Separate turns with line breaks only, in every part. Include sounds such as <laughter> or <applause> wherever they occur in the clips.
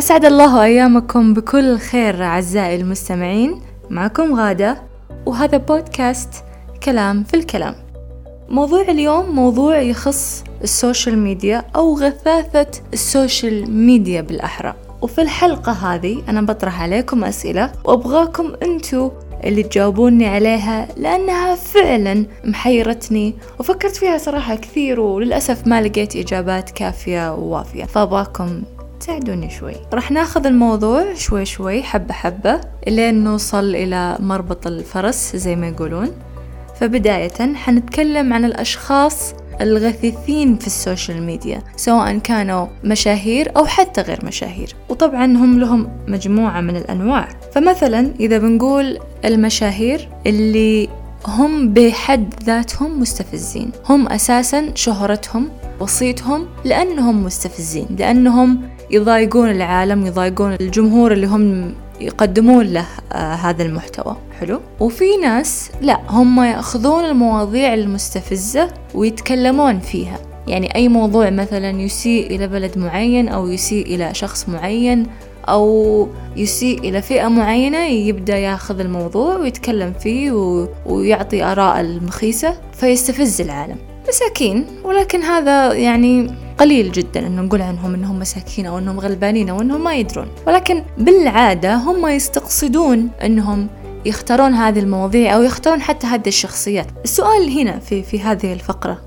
أسعد الله أيامكم بكل خير أعزائي المستمعين. معكم غادة وهذا بودكاست كلام في الكلام. موضوع اليوم موضوع يخص ال social media أو غثاثة ال social media بالأحرى. وفي الحلقة هذه أنا بطرح عليكم أسئلة وأبغاكم أنتوا اللي تجاوبوني عليها لأنها فعلا محيرتني وفكرت فيها صراحة كثير وللأسف ما لقيت إجابات كافية ووافية. فأبغاكم تساعدوني شوي. راح ناخذ الموضوع شوي شوي حبة حبة لين نوصل إلى مربط الفرس زي ما يقولون. فبداية حنتكلم عن الأشخاص الغثيثين في ال social media سواء كانوا مشاهير أو حتى غير مشاهير. وطبعا هم لهم مجموعة من الأنواع. فمثلا إذا بنقول المشاهير اللي هم بحد ذاتهم مستفزين. هم أساسا شهرتهم وصيتهم لأنهم مستفزين لأنهم يضايقون العالم يضايقون الجمهور اللي هم يقدمون له آه هذا المحتوى. حلو. وفي ناس لا هم يأخذون المواضيع المستفزة ويتكلمون فيها. يعني أي موضوع مثلا يسيء إلى بلد معين أو يسيء إلى شخص معين أو يسيء إلى فئة معينة يبدأ يأخذ الموضوع ويتكلم فيه ويعطي آراء المخيسة فيستفز العالم. مساكين ولكن هذا يعني قليل جدا انه نقول عنهم إنهم مساكين أو إنهم غلبانين أو إنهم ما يدرون. ولكن بالعادة هم يستقصدون إنهم يختارون هذه المواضيع أو يختارون حتى هذه الشخصيات. السؤال هنا في في هذه الفقرة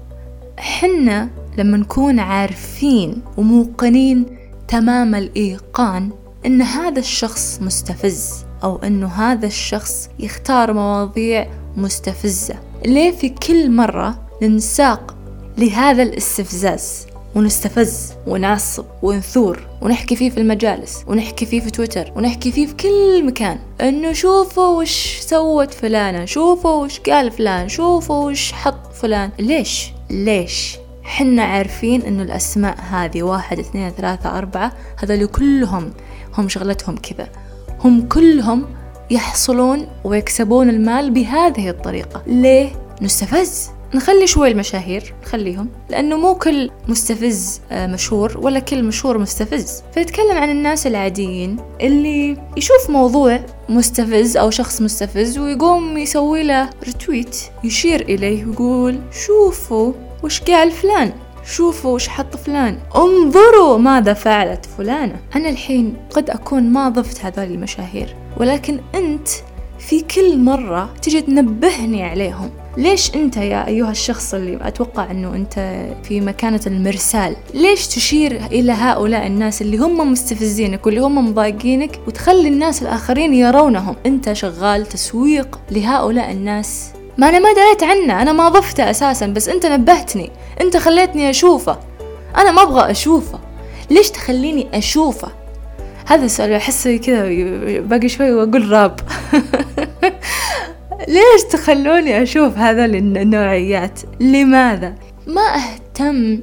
حنا لما نكون عارفين وموقنين تمام الإيقان أن هذا الشخص مستفز أو أنه هذا الشخص يختار مواضيع مستفزة. ليه في كل مرة ننساق لهذا الاستفزاز؟ ونستفز ونعصب ونثور ونحكي فيه في المجالس ونحكي فيه في تويتر ونحكي فيه في كل مكان. إنه شوفوا وش سوت فلانة شوفوا وش قال فلان شوفوا وش حط فلان. ليش؟ ليش؟ حنا عارفين إنه الأسماء هذه واحد اثنين ثلاثة أربعة هذول كلهم هم شغلتهم كذا. هم كلهم يحصلون ويكسبون المال بهذه الطريقة. ليه؟ نستفز. نخلي شوي المشاهير نخليهم لأنه مو كل مستفز مشهور ولا كل مشهور مستفز. فنتكلم عن الناس العاديين اللي يشوف موضوع مستفز أو شخص مستفز ويقوم يسوي له رتويت يشير إليه ويقول شوفوا وش قال فلان شوفوا وش حط فلان انظروا ماذا فعلت فلانة. أنا الحين قد أكون ما ضفت هذول المشاهير ولكن أنت في كل مرة تجي تنبهني عليهم. ليش أنت يا أيها الشخص اللي أتوقع أنه أنت في مكانة المرسال ليش تشير إلى هؤلاء الناس اللي هم مستفزينك واللي هم مضايقينك وتخلي الناس الآخرين يرونهم؟ أنت شغال تسويق لهؤلاء الناس. ما أنا ما دريت عنه أنا ما ضفته أساسا بس أنت نبهتني. أنت خليتني أشوفه. أنا ما أبغى أشوفه. ليش تخليني أشوفه؟ هذا السؤال أحس كذا باقي شوي وأقول راب. <laughs> ليش تخلوني أشوف هذول النوعيات؟ لماذا؟ ما أهتم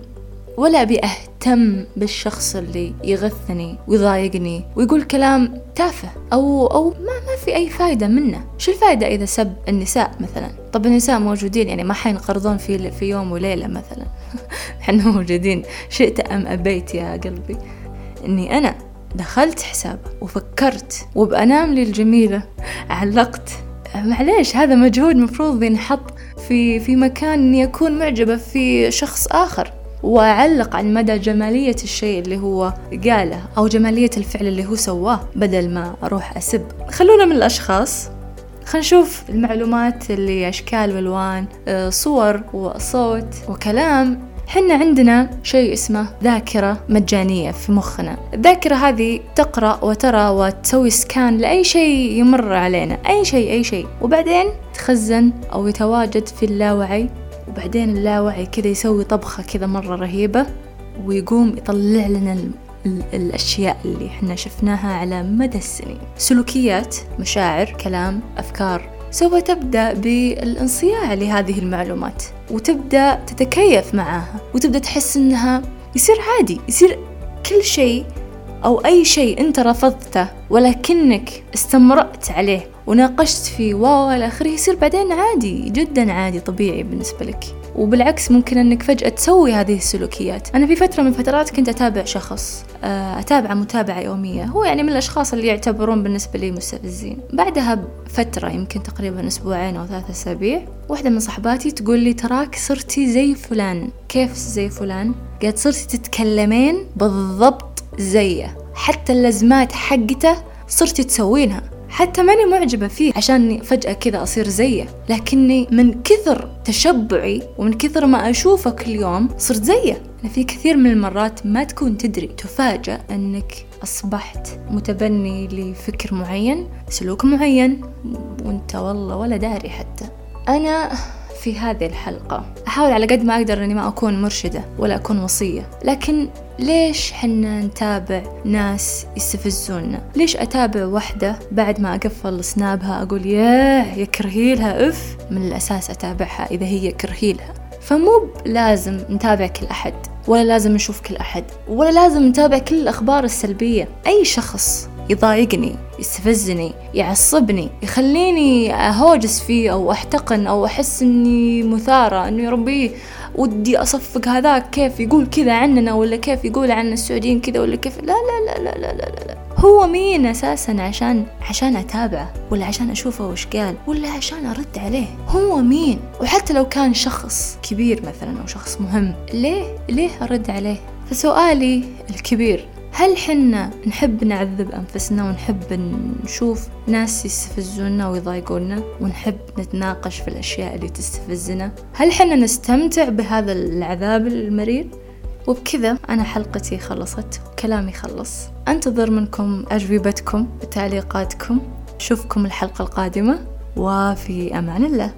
ولا أبي أهتم بالشخص اللي يغثني ويضايقني ويقول كلام تافه أو أو ما ما في أي فايدة منه. شو الفايدة إذا سب النساء مثلا؟ طب النساء موجودين يعني ما حينقرضون في في يوم وليلة مثلا. <laughs> إحنا موجودين. شئت أم أبيت يا قلبي؟ إني أنا دخلت حسابه وفكرت وبأناملي الجميلة علقت معليش هذا مجهود مفروض ينحط في في مكان اني اكون معجبة في شخص آخر وأعلق عن مدى جمالية الشيء اللي هو قاله أو جمالية الفعل اللي هو سواه بدل ما أروح أسب. خلونا من الأشخاص. خلينا نشوف المعلومات اللي أشكال والوان صور وصوت وكلام. حنا عندنا شيء اسمه ذاكرة مجانية في مخنا. الذاكرة هذه تقرأ وترى وتسوي سكان لأي شيء يمر علينا. أي شيء أي شيء. وبعدين تخزن أو يتواجد في اللاوعي. وبعدين اللاوعي كذا يسوي طبخة كذا مرة رهيبة. ويقوم يطلع لنا الأشياء اللي إحنا شفناها على مدى السنين. سلوكيات مشاعر كلام أفكار. سوف تبدأ بالانصياع لهذه المعلومات وتبدأ تتكيف معها وتبدأ تحس إنها يصير عادي يصير كل شيء أو أي شيء أنت رفضته ولكنك استمرأت عليه وناقشت فيه واو إلى آخره يصير بعدين عادي جدا عادي طبيعي بالنسبة لك. وبالعكس ممكن أنك فجأة تسوي هذه السلوكيات. أنا في فترة من الفترات كنت أتابع شخص آه، أتابعه متابعة يومية. هو يعني من الأشخاص اللي يعتبرون بالنسبة لي مستفزين. بعدها بفترة يمكن تقريبا أسبوعين أو ثلاثة أسابيع واحدة من صحباتي تقول لي تراك صرتي زي فلان. كيف زي فلان؟ قالت صرتي تتكلمين بالضبط زيه. حتى اللزمات حقته صرتي تسوينها. حتى ماني معجبة فيه عشان فجأة كذا أصير زيه. لكني من كثر تشبعي ومن كثر ما أشوفه كل يوم صرت زيه. في كثير من المرات ما تكون تدري تفاجأ أنك أصبحت متبني لفكر معين سلوك معين وأنت والله ولا داري حتى. أنا في هذه الحلقة. أحاول على قد ما أقدر أني ما أكون مرشدة ولا أكون وصية. لكن ليش حنا نتابع ناس يستفزونا؟ ليش أتابع وحدة بعد ما أقفل سنابها أقول ياه يا كرهيلها أف من الأساس أتابعها إذا هي كرهيلها. فمو لازم نتابع كل أحد ولا لازم نشوف كل أحد ولا لازم نتابع كل الأخبار السلبية. أي شخص يضايقني يستفزني يعصبني يخليني أهوجس فيه أو أحتقن أو أحس إني مثارة إنه يا ربي ودي أصفق هذاك كيف يقول كذا عننا ولا كيف يقول عن السعوديين كذا ولا كيف؟ لا لا لا لا لا لا, لا. هو مين أساسا عشان عشان أتابعه ولا عشان أشوفه وش قال ولا عشان أرد عليه؟ هو مين؟ وحتى لو كان شخص كبير مثلا أو شخص مهم ليه ليه أرد عليه؟ فسؤالي الكبير هل حنا نحب نعذب أنفسنا ونحب نشوف ناس يستفزونا ويضايقونا ونحب نتناقش في الأشياء اللي تستفزنا؟ هل حنا نستمتع بهذا العذاب المرير؟ وبكذا أنا حلقتي خلصت وكلامي خلص. أنتظر منكم أجوبتكم وتعليقاتكم أشوفكم الحلقة القادمة. وفي أمان الله.